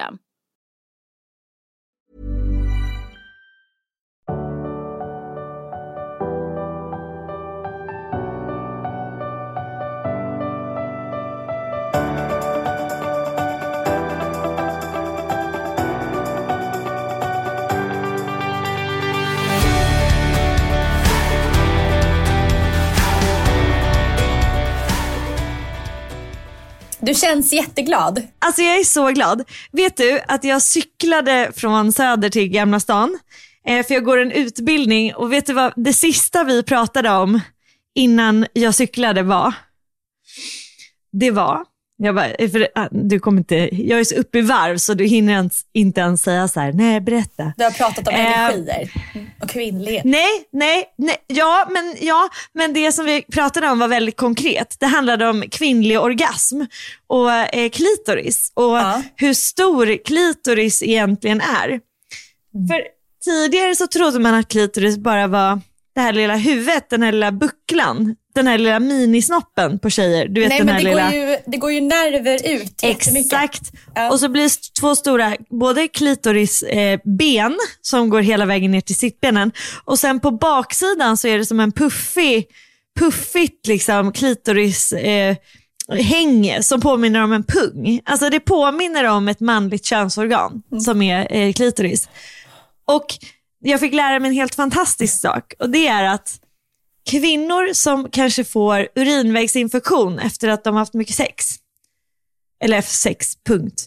system. Du känns jätteglad. Alltså jag är så glad. Vet du att jag cyklade från Söder till Gamla stan? Eh, för jag går en utbildning och vet du vad det sista vi pratade om innan jag cyklade var? Det var, jag bara, eh, för, ah, du kommer inte, jag är så uppe i varv så du hinner ens, inte ens säga så här, nej berätta. Du har pratat om Eh, energier och kvinnlighet. Nej, nej, nej, ja men, ja, men det som vi pratade om var väldigt konkret. Det handlade om kvinnlig orgasm och eh, klitoris och Ja. hur stor klitoris egentligen är. För tidigare så trodde man att klitoris bara var det här lilla huvudet, den här lilla bucklan, den här lilla minisnoppen på tjejer. Du vet Nej den men här det lilla... går, ju, det går ju nerver ut. Exakt. Ja. Och så blir det två stora, både klitorisben eh, som går hela vägen ner till sittbenen och sen på baksidan så är det som en puffig, puffigt liksom klitoris eh, häng som påminner om en pung. Alltså det påminner om ett manligt könsorgan som är eh, klitoris. Och jag fick lära mig en helt fantastisk sak och det är att kvinnor som kanske får urinvägsinfektion efter att de har haft mycket sex, eller F6, punkt.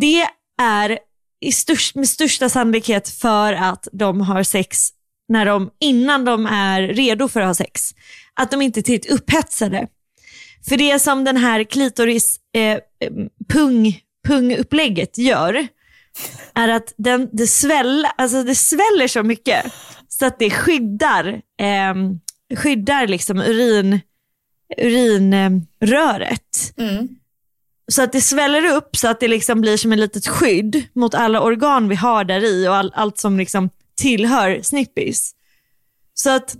Det är i störst, med största sannolikhet för att de har sex när de, innan de är redo för att ha sex. Att de inte är tillräckligt upphetsade. För det som den här klitoris eh, pung, pungupplägget gör är att den, det, sväll, alltså det sväller så mycket så att det skyddar, eh, skyddar liksom urin, urinröret. Mm. Så att det sväller upp så att det liksom blir som ett litet skydd mot alla organ vi har där i och all, allt som liksom tillhör snippis. Så att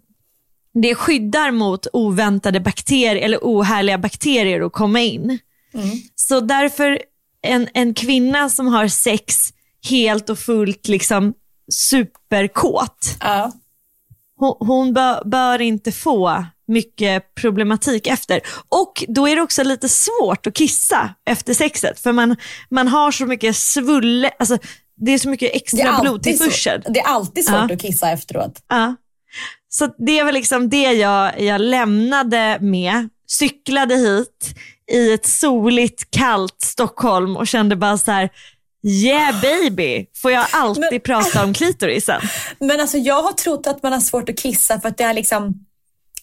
det skyddar mot oväntade bakterier eller ohärliga bakterier att komma in. Så därför en, en kvinna som har sex helt och fullt liksom superkåt, Ja. hon, hon bör, bör inte få mycket problematik efter. Och då är det också lite svårt att kissa efter sexet. För man, man har så mycket svulle, alltså det är så mycket extra blodtillförsel. det är alltid svårt Ja. att kissa efteråt. Ja. Så det var liksom det jag, jag lämnade med. Cyklade hit i ett soligt, kallt Stockholm och kände bara så här, yeah baby, får jag alltid Men- prata om klitorisen? Men alltså jag har trott att man har svårt att kissa för att det är liksom,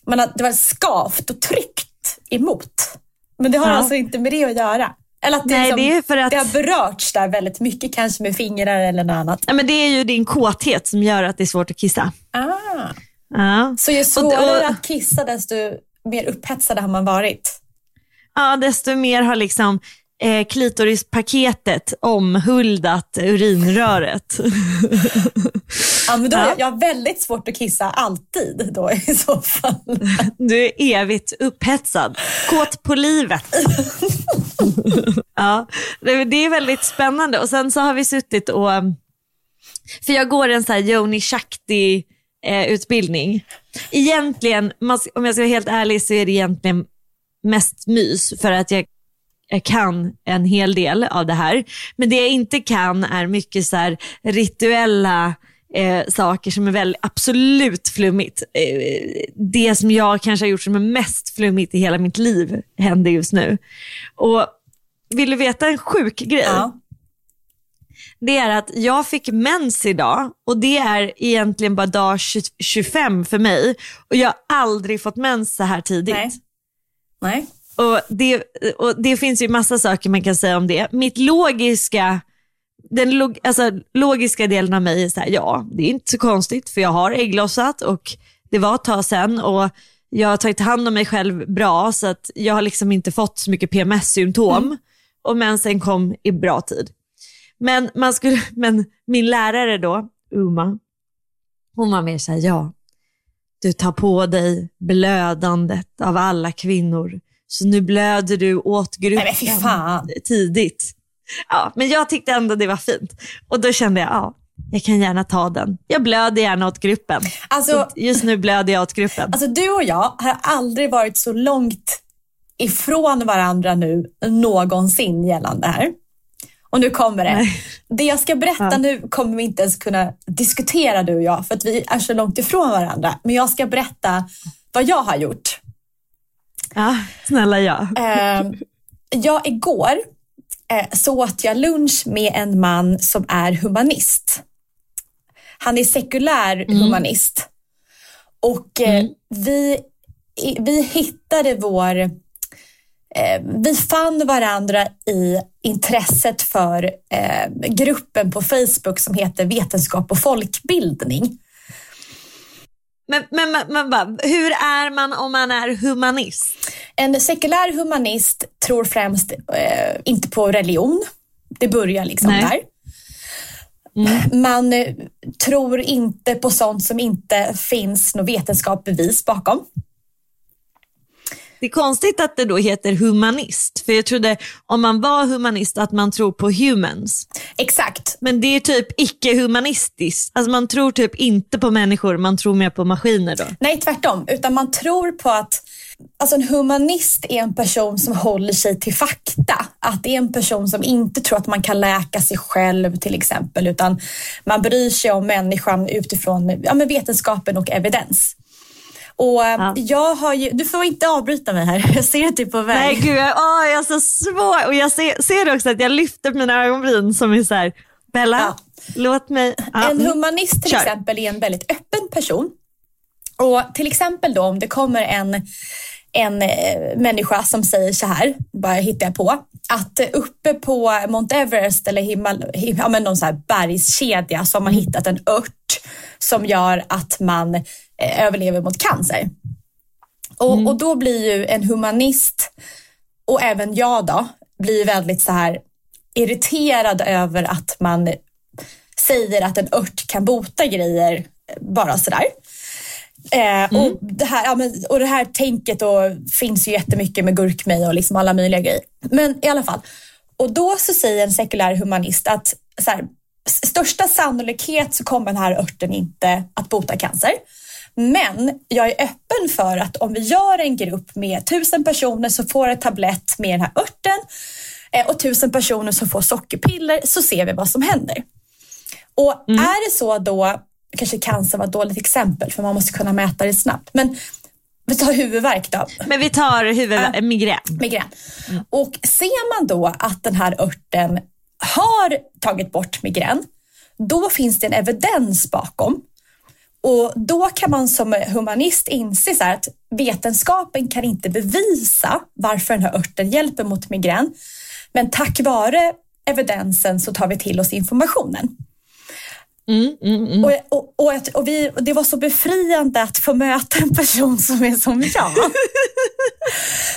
man har, det var skavt och tryckt emot. Men det har Ja. alltså inte med det att göra. Eller att det, Nej, liksom, det är för att- det har berörts där väldigt mycket, kanske med fingrar eller något annat. Ja, men det är ju din kåthet som gör att det är svårt att kissa. Ah. Ja. Så ju Och- svårare och- att kissa desto mer upphetsade har man varit. Ja, desto mer har liksom eh, klitorispaketet omhuldat urinröret. Ja, men då Ja. har jag väldigt svårt att kissa alltid då i så fall. Du är evigt upphetsad. Kåt på livet. ja, det, är väldigt spännande. Och sen så har vi suttit och... För jag går en så här Joni Shakti eh, utbildning. Egentligen, om jag ska vara helt ärlig, så är det egentligen mest mys för att jag kan en hel del av det här. Men det jag inte kan är mycket så här rituella eh, saker som är väl absolut flummigt. Eh, det som jag kanske har gjort som är mest flummigt i hela mitt liv händer just nu. Och Vill du veta en sjuk grej? Ja. Det är att jag fick mens idag och det är egentligen bara dag 20 25 för mig. Och jag har aldrig fått mens så här tidigt. Nej. Nej. Och det, och det finns ju massa saker man kan säga om det. Mitt logiska, den log, alltså, logiska delen av mig är så här, ja det är inte så konstigt för jag har ägglossat och det var ett tag sedan och jag har tagit hand om mig själv bra så att jag har liksom inte fått så mycket PMS-symptom och mensen kom i bra tid. Men, man skulle, men min lärare då, Uma, hon var mer så här, ja, du tar på dig blödandet av alla kvinnor. Så nu blöder du åt gruppen Nej, men fan. tidigt. Ja, men jag tyckte ändå det var fint. Och då kände jag, ja, jag kan gärna ta den. Jag blöder gärna åt gruppen. Alltså- Så just nu blöder jag åt gruppen. Alltså du och jag har aldrig varit så långt ifrån varandra nu någonsin gällande det här. Och nu kommer det. Nej. Det jag ska berätta Ja. nu kommer vi inte ens kunna diskutera du och jag för att vi är så långt ifrån varandra. Men jag ska berätta vad jag har gjort. Ja, snälla ja. Eh, jag igår eh, så åt jag lunch med en man som är humanist. Han är sekulär humanist. Och eh, vi, i- vi hittade vår... Eh, vi fann varandra i intresset för eh, gruppen på Facebook som heter Vetenskap och folkbildning. Men, men, men, men hur är man om man är humanist? En sekulär humanist tror främst eh, inte på religion. Det börjar liksom Nej. där. Man eh, tror inte på sånt som inte finns något vetenskap bevis bakom. Det är konstigt att det då heter humanist. För jag trodde om man var humanist att man tror på humans. Exakt. Men det är typ icke-humanistiskt. Alltså man tror typ inte på människor, man tror mer på maskiner då. Nej, tvärtom. Utan man tror på att alltså en humanist är en person som håller sig till fakta. Att det är en person som inte tror att man kan läka sig själv till exempel. Utan man bryr sig om människan utifrån ja, men vetenskapen och evidens. Och eh, Ja. jag har ju, du får inte avbryta mig här. Jag ser att du är på väg. Nej gud, jag, åh, jag är så svår. Och jag ser, ser också att jag lyfter mina ögonbryn som är så här, Bella, Ja. låt mig. Ja, En mm. humanist till Kör. exempel är en väldigt öppen person. Och till exempel då om det kommer en, en eh, människa som säger så här, bara hittar jag på, att uppe på Mount Everest eller Himal him, ja, men någon så här bergskedja så har man hittat en ört som gör att man eh, överlever mot cancer. Och, och då blir ju en humanist och även jag då, blir väldigt så här irriterad över att man säger att en ört kan bota grejer bara sådär. Eh, och, det här, ja, men, och det här tänket och finns ju jättemycket med gurkmeja och liksom alla möjliga grejer. Men i alla fall. Och då så säger en sekulär humanist att så här, största sannolikhet så kommer den här örten inte att bota cancer. Men jag är öppen för att om vi gör en grupp med tusen personer som får en tablett med den här örten eh, och tusen personer som får sockerpiller så ser vi vad som händer. Och är det så då, kanske cancer var ett dåligt exempel för man måste kunna mäta det snabbt, men vi tar huvudvärk då, Men vi tar huvud, Ja. migrän. migrän. Och ser man då att den här örten har tagit bort migrän, då finns det en evidens bakom. Och då kan man som humanist inse så här att vetenskapen kan inte bevisa varför den här örten hjälper mot migrän. Men tack vare evidensen så tar vi till oss informationen. Mm, mm, mm. Och, och, och, och, vi, och det var så befriande att få möta en person som är som jag.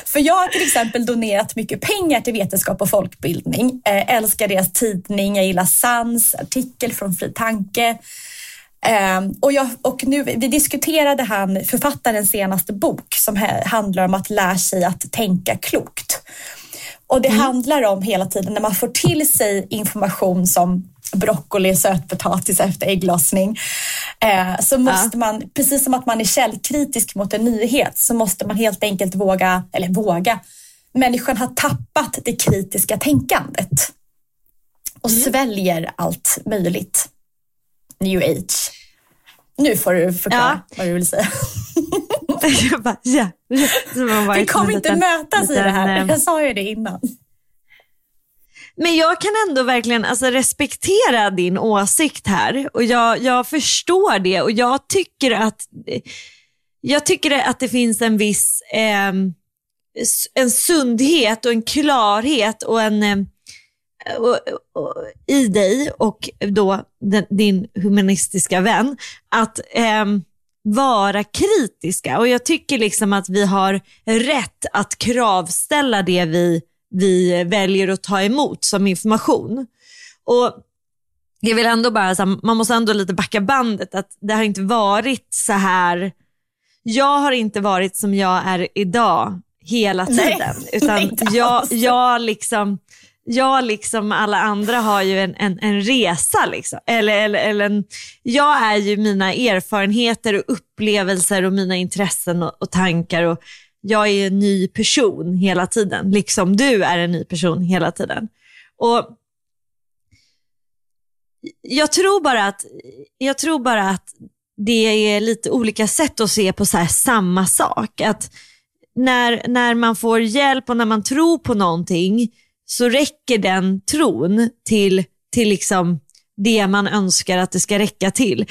För jag har till exempel donerat mycket pengar till vetenskap och folkbildning. Eh, älskar deras tidning, jag gillar Sans, artikel från Fri Tanke. Eh, och, jag, och nu, vi diskuterade han, författarens senaste bok som handlar om att lära sig att tänka klokt. Och det mm. handlar om hela tiden när man får till sig information som broccoli, sötpotatis efter ägglossning. Eh, så måste ja. man, precis som att man är källkritisk mot en nyhet, så måste man helt enkelt våga, eller våga, människan har tappat det kritiska tänkandet och mm. sväljer allt möjligt. New age. Nu får du förklara ja. vad du vill säga. jag bara, ja, ja. Vi kommer inte mötas i det här. Eh, jag sa ju det innan. Men jag kan ändå verkligen alltså, respektera din åsikt här. Och jag, jag förstår det. Och jag tycker att, jag tycker att det finns en viss eh, en sundhet och en klarhet och en eh, och, och, i dig och då den, din humanistiska vän att eh, vara kritiska. Och jag tycker liksom att vi har rätt att kravställa det vi vi väljer att ta emot som information. Och jag vill ändå bara, man måste ändå lite backa bandet, att det har inte varit så här, jag har inte varit som jag är idag hela tiden. Nej, utan jag, jag, liksom, jag liksom alla andra har ju en, en, en resa. Liksom. Eller, eller, eller en, jag är ju mina erfarenheter och upplevelser och mina intressen och, och tankar. Och jag är en ny person hela tiden, liksom du är en ny person hela tiden. Och jag tror bara att, jag tror bara att det är lite olika sätt att se på så samma sak. Att när, när man får hjälp och när man tror på någonting så räcker den tron till, till liksom det man önskar att det ska räcka till.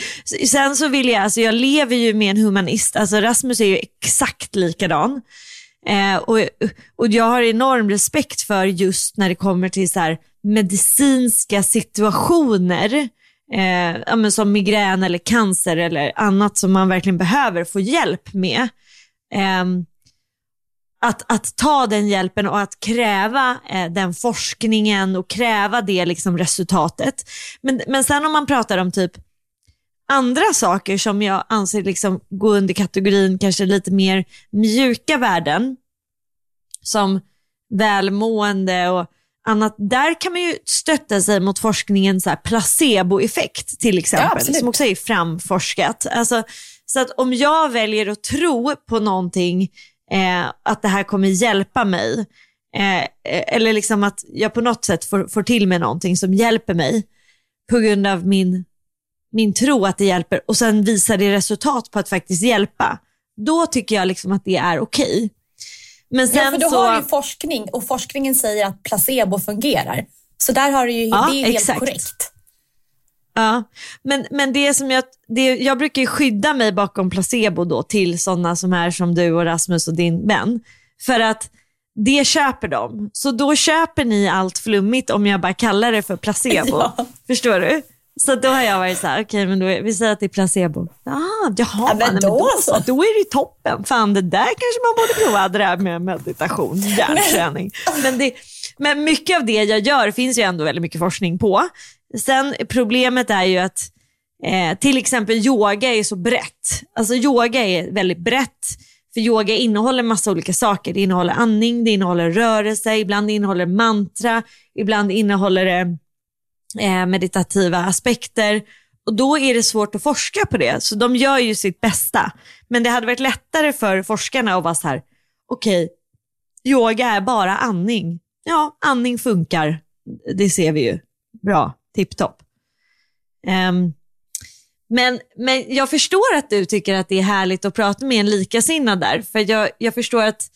Sen så vill jag, alltså jag lever ju med en humanist, alltså Rasmus är ju exakt likadan. Eh, och, och jag har enorm respekt för just när det kommer till så här, medicinska situationer, eh, ja, som migrän eller cancer eller annat som man verkligen behöver få hjälp med. Eh, att, att ta den hjälpen och att kräva eh, den forskningen och kräva det liksom resultatet. Men, men sen om man pratar om typ andra saker som jag anser liksom gå under kategorin kanske lite mer mjuka värden, som välmående och annat. Där kan man ju stötta sig mot forskningens placeboeffekt till exempel, ja, som också är framforskat. Alltså, så att om jag väljer att tro på någonting eh, att det här kommer hjälpa mig. Eh, eller liksom att jag på något sätt får, får till mig någonting som hjälper mig på grund av min, min tro att det hjälper och sen visar det resultat på att faktiskt hjälpa. Då tycker jag liksom att det är okej. Okay. Men sen ja, för du så... har ju forskning och forskningen säger att placebo fungerar. Så där har du ju, ja, det är helt exakt. korrekt. Ja, men, men det som jag, det, jag brukar skydda mig bakom placebo då till sådana som är som du och Rasmus och din vän. För att det köper de. Så då köper ni allt flummigt om jag bara kallar det för placebo. Ja. Förstår du? Så då har jag varit så här, okej okay, men då, vi säger att det är placebo. Ah, jaha, ja, men, då, då, så. då är det toppen. Fan det där kanske man borde prova, det där med meditation, hjärnträning. men, det, men mycket av det jag gör finns ju ändå väldigt mycket forskning på. Sen problemet är ju att eh, till exempel yoga är så brett. Alltså yoga är väldigt brett. För yoga innehåller massa olika saker. Det innehåller andning, det innehåller rörelse, ibland innehåller mantra, ibland innehåller det eh, meditativa aspekter. Och då är det svårt att forska på det. Så de gör ju sitt bästa. Men det hade varit lättare för forskarna att vara så här, okej, okay, yoga är bara andning. Ja, andning funkar. Det ser vi ju. Bra tipptopp. Um, men, men jag förstår att du tycker att det är härligt att prata med en likasinnad där. För jag, jag förstår att,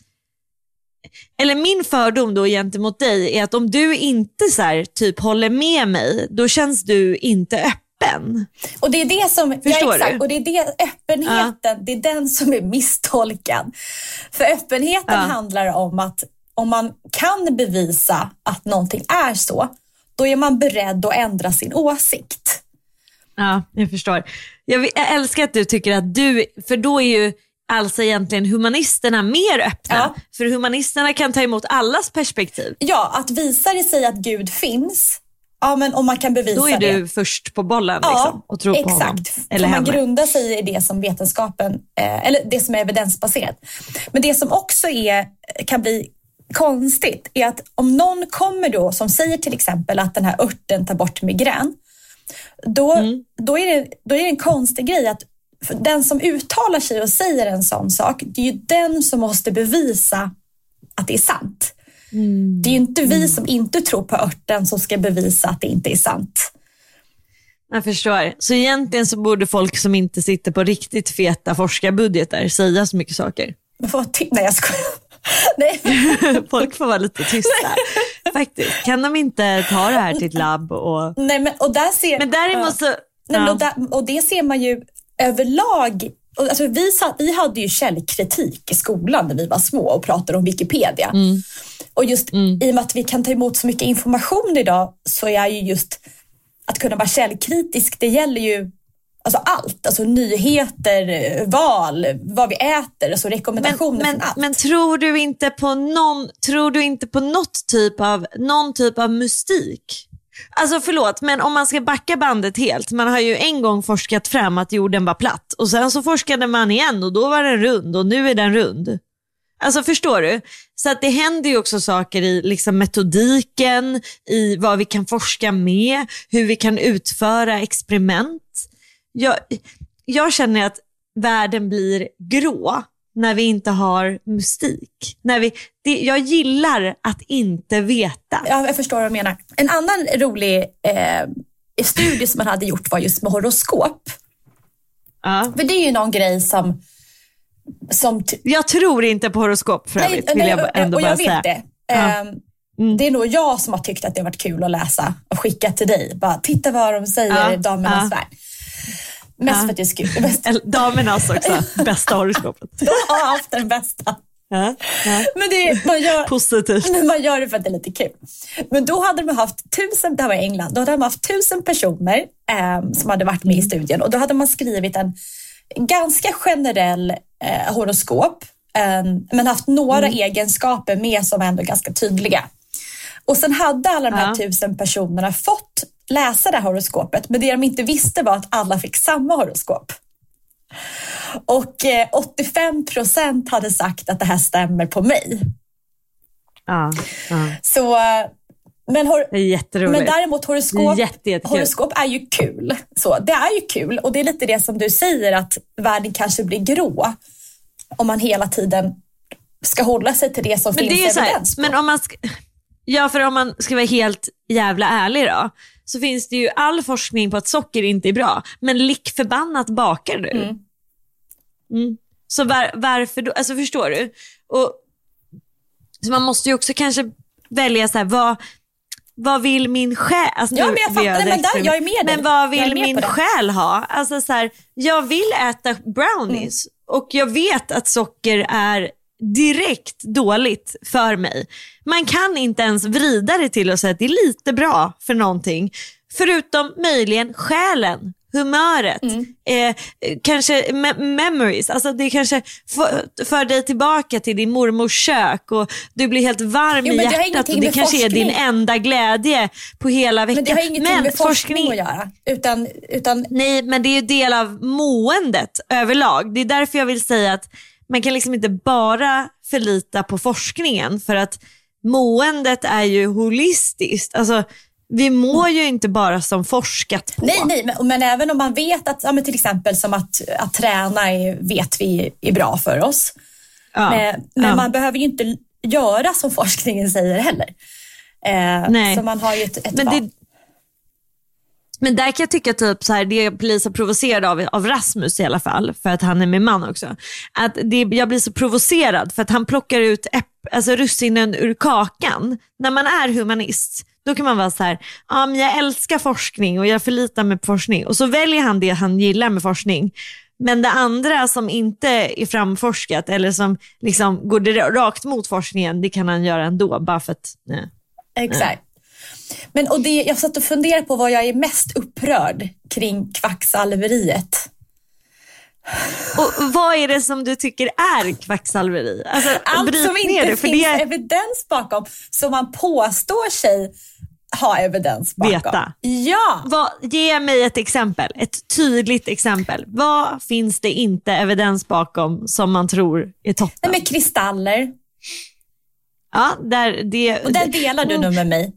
eller min fördom då gentemot dig är att om du inte så här, typ håller med mig, då känns du inte öppen. Och det är det som, Förstår ja, exakt, du? och det är det, öppenheten, ja. det är den som är misstolkad. För öppenheten ja. handlar om att om man kan bevisa att någonting är så, då är man beredd att ändra sin åsikt. Ja, jag förstår. Jag, jag älskar att du tycker att du, för då är ju alltså egentligen humanisterna mer öppna. Ja. För humanisterna kan ta emot allas perspektiv. Ja, att visa det sig att Gud finns, ja men om man kan bevisa Då är det. du först på bollen liksom, och tror på exakt. honom. Eller För man henne. grundar sig i det som vetenskapen, eh, eller det som är evidensbaserat. Men det som också är, kan bli konstigt är att om någon kommer då som säger till exempel att den här örten tar bort migrän, då, Mm. då, är, det, då är det en konstig grej att den som uttalar sig och säger en sån sak, det är ju den som måste bevisa att det är sant. Mm. Det är ju inte vi som inte tror på örten som ska bevisa att det inte är sant. Jag förstår. Så egentligen så borde folk som inte sitter på riktigt feta forskarbudgetar säga så mycket saker. Men Nej jag skojar. Nej. Folk får vara lite tysta. Faktiskt. Kan de inte ta det här till ett labb? Och... Nej men och där ser... Men däremot så... Nej, men och, där, och det ser man ju överlag. Alltså vi, satt, vi hade ju källkritik i skolan när vi var små och pratade om Wikipedia. Mm. Och just i och med att vi kan ta emot så mycket information idag så är ju just att kunna vara källkritisk, det gäller ju alltså allt. Alltså nyheter, val, vad vi äter, alltså men, rekommendationer men, från allt. men tror du inte på någon, tror du inte på något typ av, någon typ av mystik? Alltså förlåt, men om man ska backa bandet helt. Man har ju en gång forskat fram att jorden var platt och sen så forskade man igen och då var den rund och nu är den rund. Alltså förstår du? Så att det händer ju också saker i liksom metodiken, i vad vi kan forska med, hur vi kan utföra experiment. Jag, jag känner att världen blir grå när vi inte har mystik. När vi, det, jag gillar att inte veta. Ja, jag förstår vad du menar. En annan rolig eh, studie som man hade gjort var just med horoskop. Ja. För det är ju någon grej som... som Jag tror inte på horoskop för övrigt, vill jag ändå och bara jag vet säga. det. Ja. Ehm, Det är nog jag som har tyckt att det har varit kul att läsa och skicka till dig. Bara, titta vad de säger Ja, Damernas ja. värld. Mest Ja. för att det är Eller Damernas också, bästa horoskopet. de har haft den bästa. Ja, ja. Men det, man, gör, Positivt. men man gör det för att det är lite kul. Men då hade de haft tusen, det här var i England, då hade de haft tusen personer ehm, som hade varit med i studien och då hade man skrivit en ganska generell eh, horoskop ehm, men haft några egenskaper med som var ändå ganska tydliga. Och sen hade alla de här Ja. tusen personerna fått läsa det här horoskopet men det de inte visste var att alla fick samma horoskop. Och eh, 85 procent hade sagt att det här stämmer på mig. Ja, ja. Så, eh, men, hor- Det är jätteroligt. men däremot horoskop, är jätte, jättekul. horoskop är ju kul. Så, det är ju kul och det är lite det som du säger att världen kanske blir grå om man hela tiden ska hålla sig till det som Men finns det är så här, evidens på. men om man ska, ja för om man ska vara helt jävla ärlig då, så finns det ju all forskning på att socker inte är bra. Men lik förbannat bakar du. Mm. Mm. Så var, varför då? Alltså förstår du? Och, så man måste ju också kanske välja så här, vad, vad vill min själ? Alltså, Ja, men jag fattar. Men där- jag är med. Men vad vill min själ ha? Alltså så här, jag vill äta brownies Mm. och jag vet att socker är direkt dåligt för mig. Man kan inte ens vrida det till och säga att det är lite bra för någonting. Förutom möjligen själen, humöret, Mm. eh, kanske me- memories. Alltså det kanske för, för dig tillbaka till din mormors kök och du blir helt varm Jo, i men hjärtat och det kanske är din forskning. enda glädje på hela veckan. men det har ingenting med forskning, att göra. Utan, utan Nej, men det är ju del av måendet överlag. Det är därför jag vill säga att man kan liksom inte bara förlita på forskningen för att måendet är ju holistiskt. Alltså, vi mår ju inte bara som forskat på. Nej, nej, men, men även om man vet att, ja, men till exempel som att, att träna är, vet vi är bra för oss. Ja, Men, men ja. man behöver ju inte göra som forskningen säger heller. Eh, Nej. Så man har ju ett, ett Men, det, men där kan jag tycka typ så här, det jag blir så provocerad av, av Rasmus i alla fall, för att han är min man också. Att det, jag blir så provocerad för att han plockar ut äpp, alltså russinen ur kakan. När man är humanist, då kan man vara så här, ja men jag älskar forskning och jag förlitar mig på forskning. Och så väljer han det han gillar med forskning. Men det andra som inte är framforskat eller som liksom går rakt mot forskningen, det kan han göra ändå. Bara för att, nej. Exakt. Men och det, jag satt och funderade på vad jag är mest upprörd kring kvacksalveriet. Och vad är det som du tycker är kvacksalveri? Alltså, Allt som inte det, finns det evidens bakom, som man påstår sig ha evidens bakom. Veta. Ja! vad, ge mig ett exempel, ett tydligt exempel. Vad finns det inte evidens bakom som man tror är toppen? Nej, med kristaller. Ja, där, det, Och den delar du nu med mig.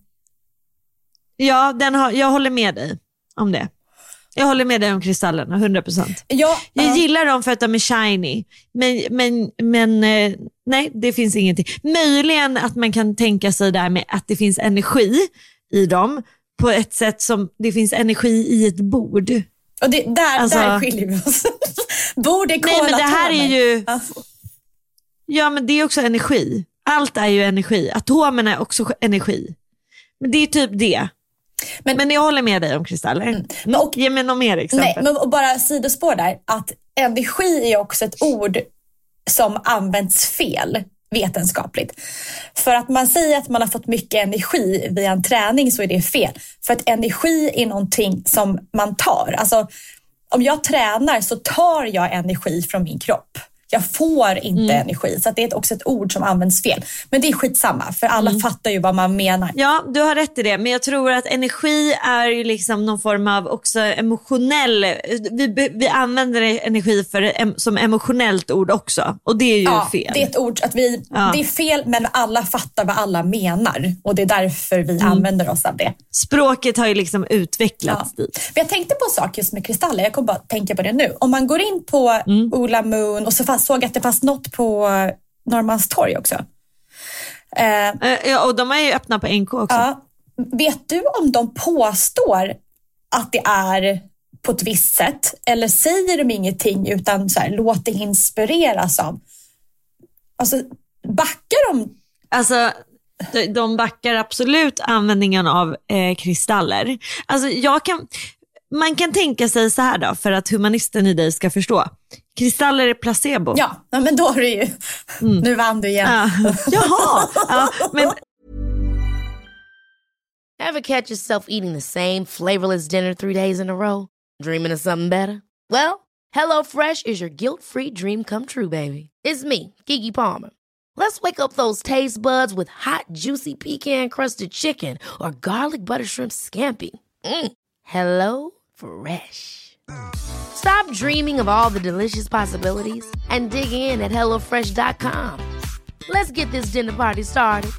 Ja, den har, jag håller med dig om det. Jag håller med dig om kristallerna, 100%. Ja, Jag ja. gillar dem för att de är shiny, men, men, men eh, nej, det finns ingenting. Möjligen att man kan tänka sig där med att det finns energi i dem på ett sätt som det finns energi i ett bord. Och det, där, Alltså- där skiljer vi oss. Bord är Nej, men det här är ju, ja men det är också energi. Allt är ju energi. Atomerna är också energi. Men det är typ det. Men- Men, jag håller med dig om kristaller. Mm. Och- Ge mig något mer exempel. Nej, men och bara sidospår där, att energi är också ett ord som används fel vetenskapligt. För att man säger att man har fått mycket energi via en träning så är det fel. För att energi är någonting som man tar. Alltså, om jag tränar så tar jag energi från min kropp. Jag får inte Mm. energi. Så det är också ett ord som används fel. Men det är skitsamma, för alla Mm. fattar ju vad man menar. Ja, du har rätt i det. Men jag tror att energi är ju liksom någon form av också emotionell... Vi, vi använder energi för, som emotionellt ord också. Och det är ju Ja, fel. det är ett ord, att vi, Ja. det är fel men alla fattar vad alla menar och det är därför vi Mm. använder oss av det. Språket har ju liksom utvecklats Ja. dit. Men jag tänkte på en sak just med kristaller, jag kommer bara tänka på det nu. Om man går in på Mm. Ola Moon och så fast, såg att det fanns något på Norrmalmstorg också. Eh, Eh, Ja, och de är ju öppna på NK också. ja, vet du om de påstår att det är på ett visst sätt eller säger de ingenting utan så här, låt det inspireras av? Alltså, backar de Alltså, de- de backar absolut användningen av eh, kristaller. Alltså, jag kan, man kan tänka sig så här då, för att humanisten i dig ska förstå. Kristaller är placebo. Ja, ja, men då är det ju... Nu vann du igen. Ja. Jaha, ja, men Ever catch yourself eating the same flavorless dinner three days in a row? Dreaming of something better? Well, hello fresh is your guilt-free dream come true, baby. It's me, Kiki Palmer. Let's wake up those taste buds with hot, juicy pecan-crusted chicken or garlic butter shrimp scampi. Mm. Hello Fresh. Stop dreaming of all the delicious possibilities and dig in at HelloFresh.com. Let's get this dinner party started.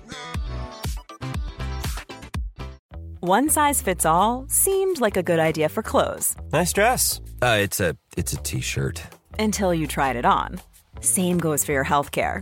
One size fits all seemed like a good idea for clothes Nice dress. Uh, it's a it's a t-shirt. until you tried it on. Same goes for your healthcare.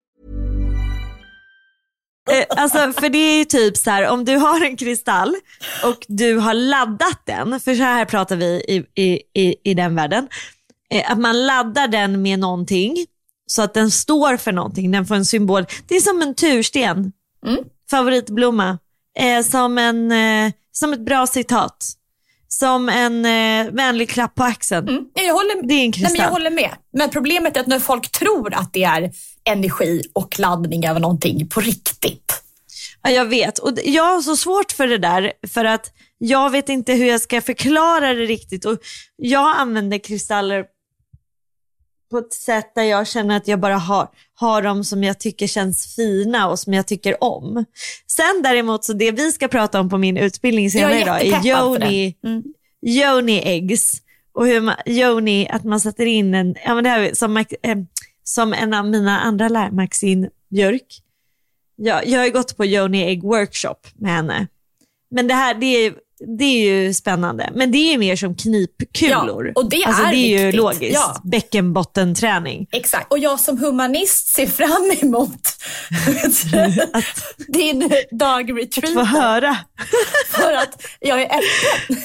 Eh, alltså, för det är ju typ så här, om du har en kristall och du har laddat den, för så här pratar vi i, i, i, i den världen, eh, att man laddar den med någonting så att den står för någonting, den får en symbol. Det är som en tursten, favoritblomma, eh, som, en, eh, som ett bra citat, som en eh, vänlig klapp på axeln. Mm. Jag håller, Det är en nej, kristall. men jag håller med. Men problemet är att när folk tror att det är energi och laddning av någonting på riktigt. Ja, jag vet. Och jag har så svårt för det där för att jag vet inte hur jag ska förklara det riktigt. Och jag använder kristaller på ett sätt där jag känner att jag bara har, har dem som jag tycker känns fina och som jag tycker om. Sen däremot, så det vi ska prata om på min utbildning senare idag är yoni, Mm. yoni eggs. Och hur man, yoni, att man sätter in en, ja men det här är som, eh, som en av mina andra lärare, Maxine Björk. Jag, jag har gått på Joni Egg Workshop med henne. Men det här det är, det är ju spännande. Men det är ju mer som knipkulor. Ja, och det alltså, är det är ju viktigt. logiskt. Ja. Bäckenbottenträning. Exakt. Och jag som humanist ser fram emot din dagretreat. Få höra. För att jag är öppen.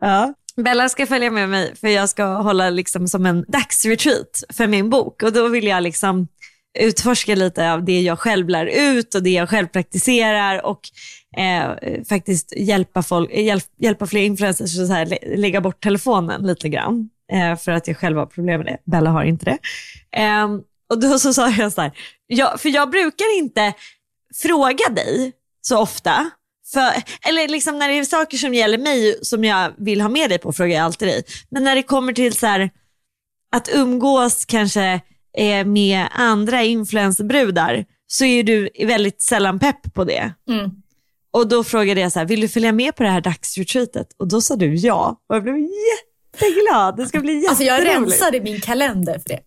Ja. Bella ska följa med mig för jag ska hålla liksom som en dagsretreat för min bok och då vill jag liksom utforska lite av det jag själv lär ut och det jag själv praktiserar och eh, faktiskt hjälpa, folk, eh, hjälp, hjälpa fler influencers att så här, lägga bort telefonen lite grann. Eh, för att jag själv har problem med det. Bella har inte det. Eh, och då så sa jag så här, jag, för jag brukar inte fråga dig så ofta. För, eller liksom när det är saker som gäller mig som jag vill ha med dig på frågar jag alltid dig. Men när det kommer till så här, att umgås kanske eh, med andra influencerbrudar så är du väldigt sällan pepp på det. Mm. Och då frågade jag så här, vill du följa med på det här dagsretreatet? Och då sa du ja. Och jag blev jätteglad. Det ska bli jätteroligt. Alltså jag rensade min kalender för det.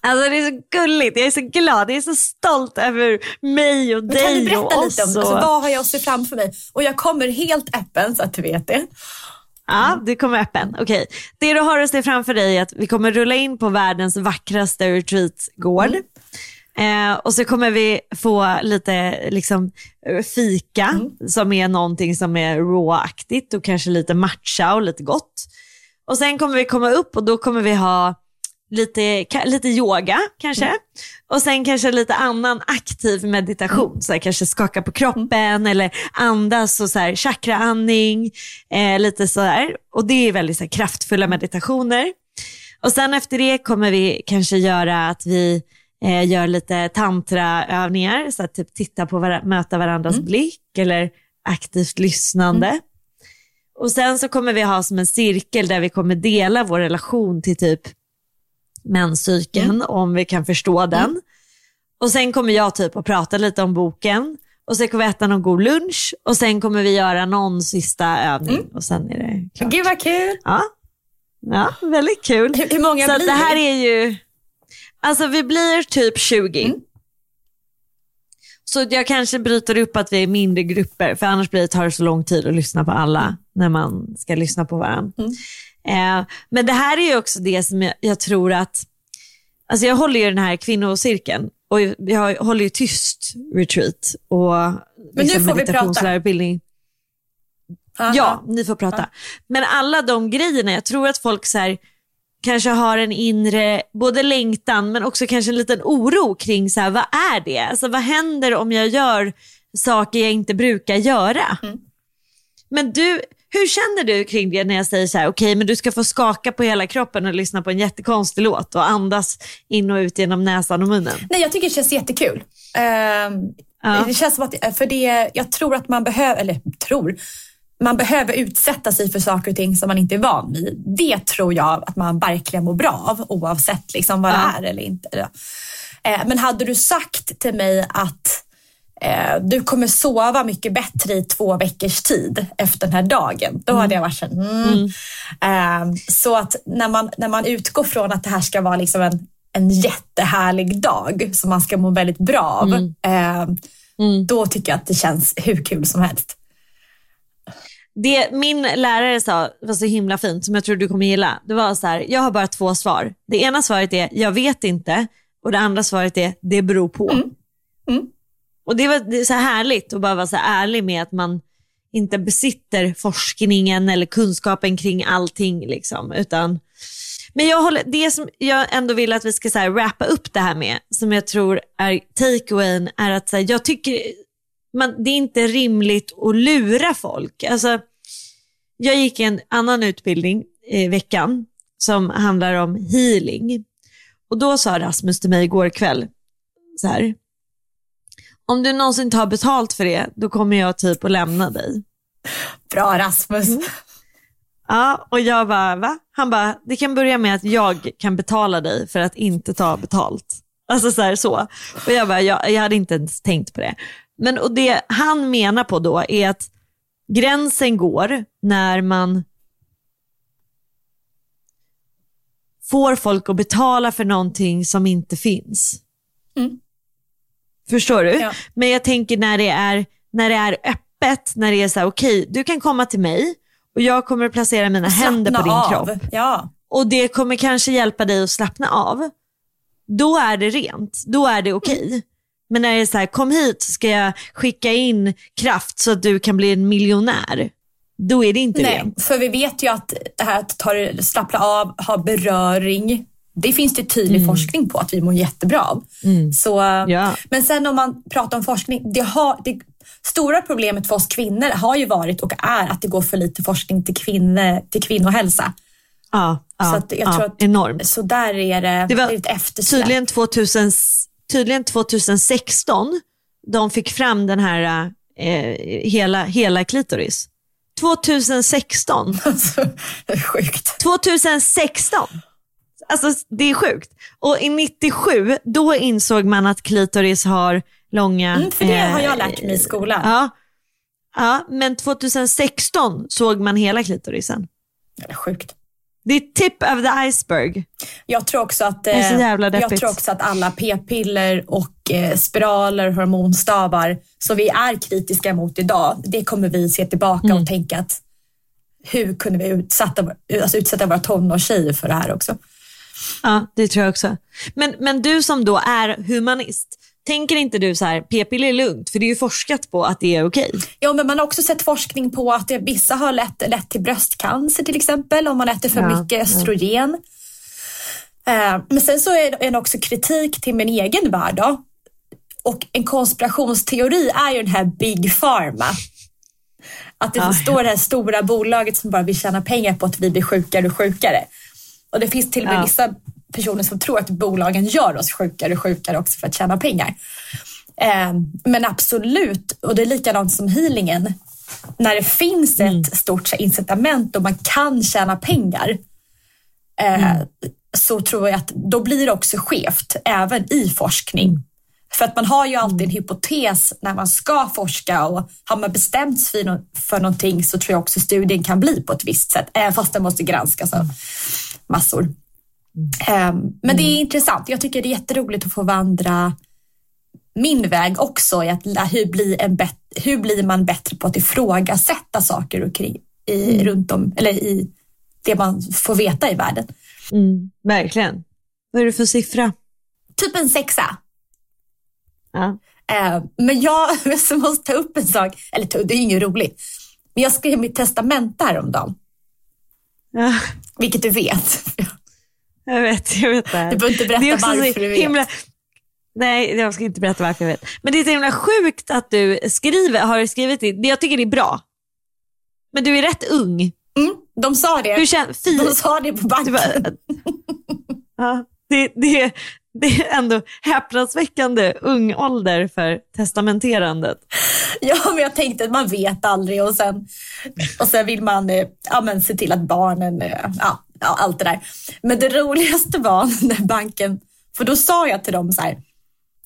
Alltså det är så gulligt, jag är så glad, jag är så stolt över mig och Men kan du dig berätta och lite om oss. det? Alltså, och- vad har jag att se framför mig? Och jag kommer helt öppen så att du vet det. Ja, du kommer öppen. Okej. Det du har att se framför dig är att vi kommer rulla in på världens vackraste retreatgård. Eh, och så kommer vi få lite liksom, eh, fika som är någonting som är raw-aktigt och kanske lite matcha och lite gott. Och sen kommer vi komma upp och då kommer vi ha lite, lite yoga kanske. Och sen kanske lite annan aktiv meditation. Så här, kanske skaka på kroppen eller andas och så här, chakraandning. Eh, lite sådär. Och det är väldigt så här, kraftfulla meditationer. Och sen efter det kommer vi kanske göra att vi eh, gör lite tantraövningar. Så att typ titta på var- möta varandras blick eller aktivt lyssnande. Och sen så kommer vi ha som en cirkel där vi kommer dela vår relation till typ menscykeln, om vi kan förstå den. Och sen kommer jag typ att prata lite om boken och sen kommer vi äta någon god lunch och sen kommer vi göra någon sista övning och sen är det klart. Gud vad kul. Ja, ja väldigt kul. Hur, hur många Så blir det här är ju, alltså vi blir typ 20. Så jag kanske bryter upp att vi är mindre grupper, för annars blir det, tar det så lång tid att lyssna på alla när man ska lyssna på varandra. Eh, men det här är ju också det som jag, jag tror att, alltså jag håller ju den här kvinnocirkeln och jag håller ju tyst retreat och nu liksom får vi meditationslärarutbildning. Ja, ni får prata. Men alla de grejerna, jag tror att folk så här, kanske har en inre, både längtan men också kanske en liten oro kring så här, vad är det? Alltså, vad händer om jag gör saker jag inte brukar göra? Men du, hur känner du kring det när jag säger så här, okej men du ska få skaka på hela kroppen och lyssna på en jättekonstig låt och andas in och ut genom näsan och munnen? Nej, jag tycker det känns jättekul. Ehm, Ja. Det känns som att, för det, jag tror att man behöver, eller tror, man behöver utsätta sig för saker och ting som man inte är van vid. Det tror jag att man verkligen mår bra av oavsett liksom vad Ja. det är eller inte. Eh, Men hade du sagt till mig att eh, du kommer sova mycket bättre i två veckors tid efter den här dagen, då hade jag varit så här, mm. Eh, Så att när man, när man utgår från att det här ska vara liksom en, en jättehärlig dag som man ska må väldigt bra av, eh, då tycker jag att det känns hur kul som helst. Det min lärare sa var så himla fint, som jag tror du kommer gilla. Det var så här, jag har bara två svar. Det ena svaret är, jag vet inte. Och det andra svaret är, det beror på. Mm. Och det, var, det är så här härligt att bara vara så ärlig med att man inte besitter forskningen eller kunskapen kring allting. Liksom, utan, men jag håller, det som jag ändå vill att vi ska så här, wrappa upp det här med, som jag tror är takeawayen, är att så här, jag tycker man, det är inte rimligt att lura folk. Alltså, jag gick en annan utbildning i veckan som handlar om healing. Och då sa Rasmus till mig igår kväll, så här, om du någonsin tar betalt för det, då kommer jag typ att lämna dig. Bra Rasmus. Ja, och jag bara, va? Han bara, det kan börja med att jag kan betala dig för att inte ta betalt. Alltså så här så. Och jag bara, jag, jag hade inte ens tänkt på det. Men och det han menar på då är att gränsen går när man får folk att betala för någonting som inte finns. Förstår du? Ja. Men jag tänker när det är, när det är öppet, när det är så här, okej, du kan komma till mig och jag kommer att placera mina händer på Slappna din av. kropp Ja. och det kommer kanske hjälpa dig att slappna av. Då är det rent, då är det okej. Men när det är så här, kom hit så ska jag skicka in kraft så att du kan bli en miljonär. Då är det inte Nej, rent. för vi vet ju att det här att ta, det- slappna av, ha beröring, det finns det tydlig forskning på att vi mår jättebra av. Så, Ja. Men sen om man pratar om forskning, det har, det stora problemet för oss kvinnor har ju varit och är att det går för lite forskning till, kvinno, till kvinnohälsa. Ja, ja, så jag ja, tror att, enormt. Så där är det, Det var det är ett eftersläp. Tydligen, 2000, tydligen 2016 de fick fram den här eh, hela, hela klitoris. 2016. Alltså, det är sjukt. 2016! Alltså det är sjukt. Och i 97, då insåg man att klitoris har långa... Mm, för det har eh, jag lärt mig i skolan. Ja, ja, men 2016 såg man hela klitorisen. Det är sjukt. Det är tip of the iceberg. Jag tror också att, eh, jag tror också att alla p-piller och eh, spiraler, hormonstavar som vi är kritiska mot idag, det kommer vi se tillbaka Mm. och tänka att hur kunde vi utsätta, alltså utsätta våra tonårstjejer för det här också? Ja, det tror jag också. Men, men du som då är humanist, tänker inte du så här, p-piller är lugnt, för det är ju forskat på att det är okej. Ja, men man har också sett forskning på att det, vissa har lett, lett till bröstcancer till exempel om man äter för Ja, mycket östrogen. Eh, men sen så är det är det också kritik till min egen värld då. Och en konspirationsteori är ju den här Big Pharma. Att det Ja. står det här stora bolaget som bara vill tjäna pengar på att vi blir sjukare och sjukare. Och det finns till och med Ja. vissa personer som tror att bolagen gör oss sjukare och sjukare också för att tjäna pengar. Eh, men absolut, och det är likadant som healingen. När det finns ett stort så här, incitament och man kan tjäna pengar eh, så tror jag att då blir det också skevt även i forskning. För att man har ju alltid en hypotes när man ska forska och har man bestämt sig för, nå- för någonting så tror jag också studien kan bli på ett visst sätt, även fast den måste granskas av massor. Ehm, men det är intressant. Jag tycker det är jätteroligt att få vandra min väg också i att hur blir, en bet- hur blir man bättre på att ifrågasätta saker och kring, i, runt om, eller i det man får veta i världen. Mm, verkligen. Vad är det för siffra? Typ en sexa. Ja. Eh, men jag måste ta upp en sak, eller det är inget roligt, men jag skrev mitt testamente häromdagen, Ja, vilket du vet. jag vet, jag vet det här. Du behöver inte berätta varför du vet. himla... Nej, jag ska inte berätta varför jag vet. Men det är så himla sjukt att du skriver, har skrivit det. Jag tycker det är bra. Men du är rätt ung. Mm, de sa det. Hur känns... Fy... De sa det på banken. bara- ja, det, det, det är ändå häpnadsväckande ung ålder för testamenterandet. Ja, men jag tänkte att man vet aldrig och sen, och sen vill man eh, ja, men se till att barnen, eh, ja, ja, allt det där. Men det roligaste var när banken, för då sa jag till dem så här,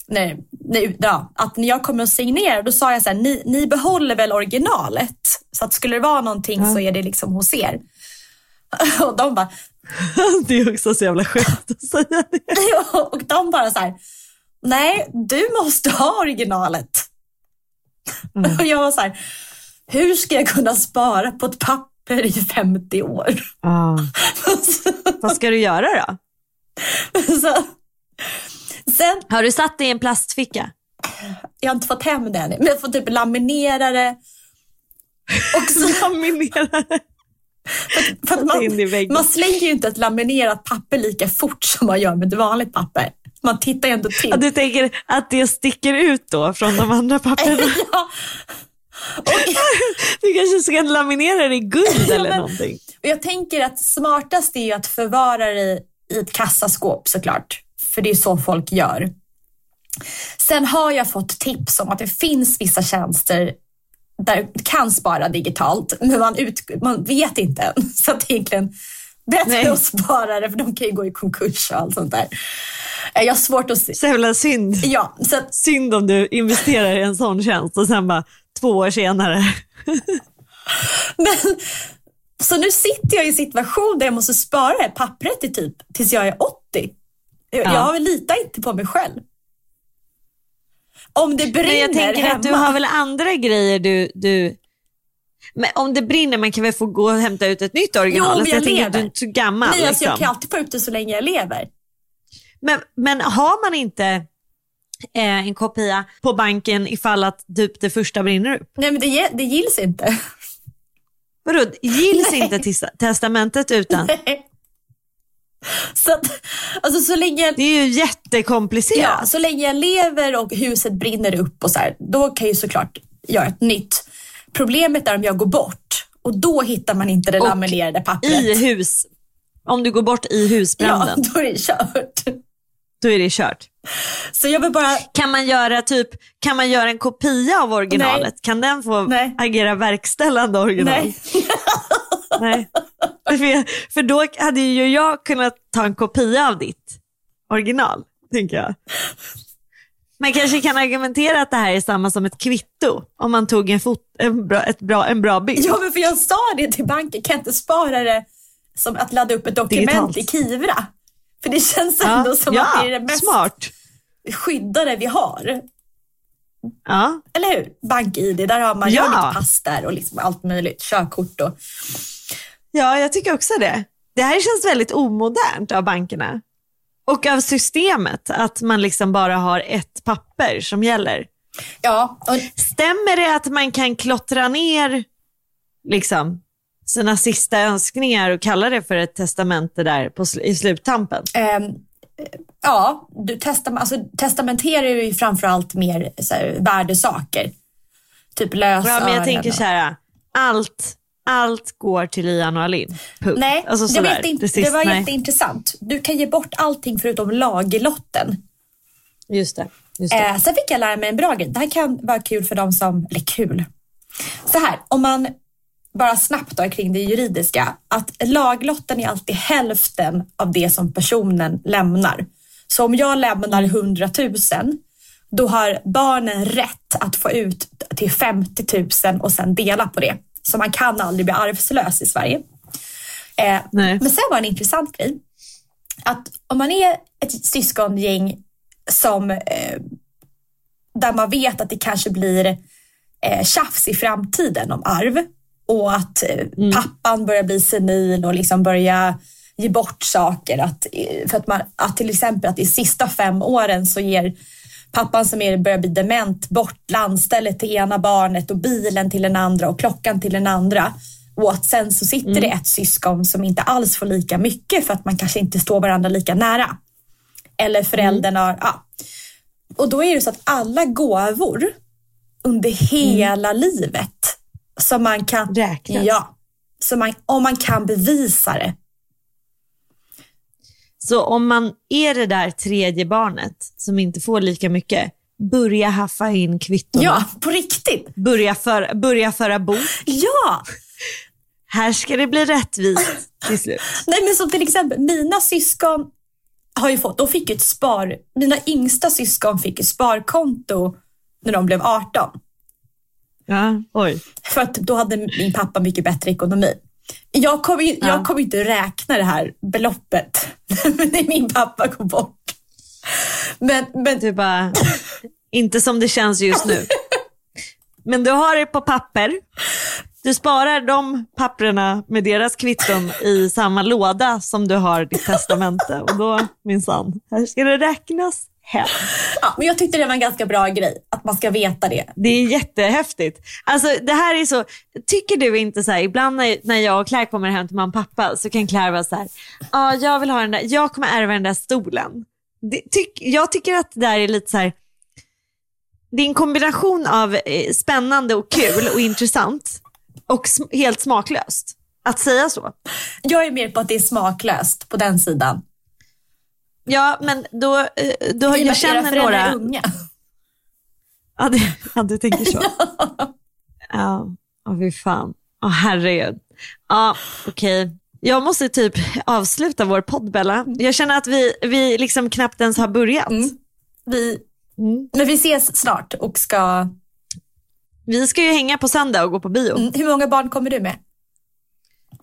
nej, nej, ja, att när jag kommer att signera, då sa jag så här, ni, ni behåller väl originalet? Så att skulle det vara någonting så är det liksom hos er. Och de bara, Det är också så jävla sjukt att säga det. och de bara så här, nej, du måste ha originalet. Och jag var så här, hur ska jag kunna spara på ett papper i 50 år? Ah. Vad ska du göra då? så, sen, Har du satt det i en plastficka? jag har inte fått hem den, men jag får typ laminera det. Och så, Laminera det. för i man, man slänger ju inte ett laminerat papper lika fort som man gör med ett vanligt papper. Man tittar ju ändå till. Ja, du tänker att det sticker ut då från de andra papperna? ja. Du kanske ska laminera det i guld eller men- någonting? Och jag tänker att smartast är att förvara det i ett kassaskåp såklart. För det är så folk gör. Sen har jag fått tips om att det finns vissa tjänster där du kan spara digitalt, men man, ut, man vet inte än. Så att egentligen bättre Nej. att spara det, för de kan ju gå i konkurs och allt sånt där. Eh, Jag har svårt att se. Så jävla synd. Ja, så att, Synd om du investerar i en sån tjänst och sen bara två år senare. men, Så nu sitter jag i en situation där jag måste spara det här pappret i typ tills jag är 80. Jag, Ja. jag litar inte på mig själv. Om det brinner Men jag tänker hemma. att du har väl andra grejer du... du... Men om det brinner, man kan väl få gå och hämta ut ett nytt original? Jo, men Alltså, jag att du lever. är inte så gammal. Nej, alltså, jag liksom. kan alltid få ut det så länge jag lever. men, men har man inte en kopia på banken ifall att typ det första brinner upp? Nej men det, det gills inte. Vadå, gills inte tis- testamentet utan? så, att, alltså, så, länge, Det är ju jättekomplicerat. ja, så länge jag lever och huset brinner upp och så här, då kan jag ju såklart göra ett nytt. Problemet är om jag går bort och då hittar man inte det Och laminerade pappret. I hus. Om du går bort i ja, husbranden, då är det kört. Då är det kört. Så jag vill bara, Kan man göra typ, kan man göra en kopia av originalet? Nej. Kan den få Nej. agera verkställande original? nej. Nej. För, för då hade ju jag kunnat ta en kopia av ditt original, tänker jag. Man kanske kan argumentera att det här är samma som ett kvitto om man tog en, fot, en, bra, ett bra, en bra bild. Ja men för jag sa det till banken, kan jag inte spara det som att ladda upp ett dokument Digitalt. i Kivra? För det känns ändå som ja, att det är det mest smart. skyddade vi har. Ja, Eller hur? BankID, där har man Ja. lite pass där och liksom allt möjligt. Körkort och... ja, jag tycker också det. Det här känns väldigt omodernt av bankerna. Och av systemet, att man liksom bara har ett papper som gäller. Ja, och, Stämmer det att man kan klottra ner liksom, sina sista önskningar och kalla det för ett testamente där på, i sluttampen? ehm, ja du testar, alltså, testamenterar ju framförallt mer så här, värdesaker. Typ lösören. Ja, men jag tänker så här, allt, allt går till Ian och Alin. Punkt. Nej, alltså, det, var jätte, Precis, det var nej. jätteintressant. Du kan ge bort allting förutom lagerlotten. Just det. Just det. Eh, sen fick jag lära mig en bra grej. Det här kan vara kul för de som, eller kul. Så här, om man bara snabbt då kring det juridiska, att laglotten är alltid hälften av det som personen lämnar. Så om jag lämnar 100 000, då har barnen rätt att få ut till 50 000 och sen dela på det. Så man kan aldrig bli arvslös i Sverige. Eh, men sen var det en intressant grej. Att om man är ett syskongäng som eh, där man vet att det kanske blir eh, tjafs i framtiden om arv och att eh, pappan börjar bli senil och liksom börja ge bort saker. Att, eh, för att, man, att till exempel att i sista fem åren så ger pappan som är, börjar bli dement bort landstället till ena barnet och bilen till den andra och klockan till den andra. Och att sen så sitter det ett syskon som inte alls får lika mycket för att man kanske inte står varandra lika nära. Eller föräldern har, ja. Och då är det så att alla gåvor under hela livet som man kan Räknas. Ja, så man, om man kan bevisa det. Så om man är det där tredje barnet som inte får lika mycket, börja haffa in kvittona. Ja, på riktigt. Börja, för, börja föra bok. Ja! Här ska det bli rättvist till slut. Nej men som till exempel mina syskon har ju fått, de fick ett spar, mina yngsta syskon fick ett sparkonto när de blev 18. Ja, oj. För att då hade min pappa mycket bättre ekonomi. Jag kommer ju, jag kommer ju inte räkna det här beloppet när min pappa går bort. Men, men Du bara, inte som det känns just nu. Men du har det på papper. Du sparar de papperna med deras kvitton i samma låda som du har ditt testamente. Och då minsann, här ska det räknas hem. Ja, men jag tyckte det var en ganska bra grej, att man ska veta det. Det är jättehäftigt. Alltså det här är så, tycker du inte så här, ibland när, när jag och Claire kommer hem till mamma och pappa så kan Claire vara så här, ja jag vill ha den där, jag kommer ärva den där stolen. Det, tyck, jag tycker att det där är lite så här, det är en kombination av eh, spännande och kul och intressant och sm- helt smaklöst. Att säga så. Jag är mer på att det är smaklöst på den sidan. Ja, men då, eh, då med jag känner några... är unga. Ja, det, ja du tänker så. Ja, oh, fy fan. Åh herregud. Ja, okej. Jag måste typ avsluta vår podd, Bella. Jag känner att vi, vi liksom knappt ens har börjat. Mm. Vi, Mm. Men vi ses snart och ska... Vi ska ju hänga på söndag och gå på bio. Mm, hur många barn kommer du med?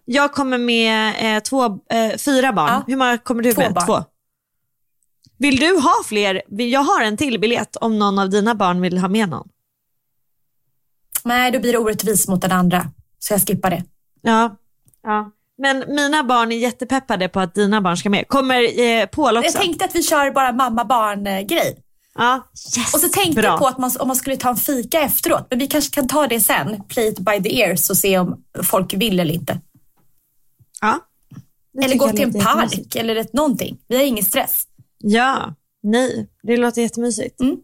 Jag kommer med eh, två, eh, fyra barn. Ja. Hur många kommer du Två med? barn. Två. Vill du ha fler? Jag har en till biljett om någon av dina barn vill ha med någon. Nej, då blir det orättvist mot den andra. Så jag skippar det. Ja. ja. Men mina barn är jättepeppade på att dina barn ska med. Kommer eh, Paul också? Jag tänkte att vi kör bara mamma-barn-grej. Ja. Yes. Och så tänkte Bra. jag på att man, om man skulle ta en fika efteråt. Men vi kanske kan ta det sen. Play it by the ears och se om folk vill eller inte. Ja. Det Eller gå till en park eller ett, någonting. Vi har ingen stress. Ja, nej, det låter jättemysigt. Mm.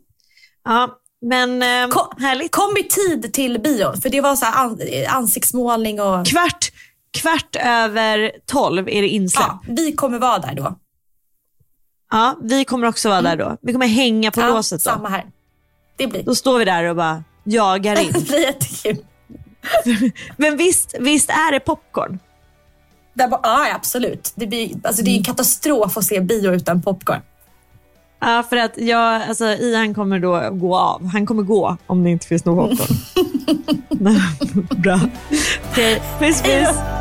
Ja, men eh, Kom, härligt. kom i tid till bion. För det var så an, ansiktsmålning och... Kvart, kvart över tolv är det insläpp. Ja, vi kommer vara där då. Ja, vi kommer också vara där då. Vi kommer hänga på Ja, låset då. samma här. Det blir, Då står vi där och bara jagar det in. blir jättekul. Men visst, visst är det popcorn? Där bara, ja, absolut. Det, blir, alltså, det är Mm. en katastrof att se bio utan popcorn. Ja, för att jag, alltså, Ian kommer då gå av. Han kommer gå om det inte finns någon popcorn. Bra. Okej, puss Hej puss.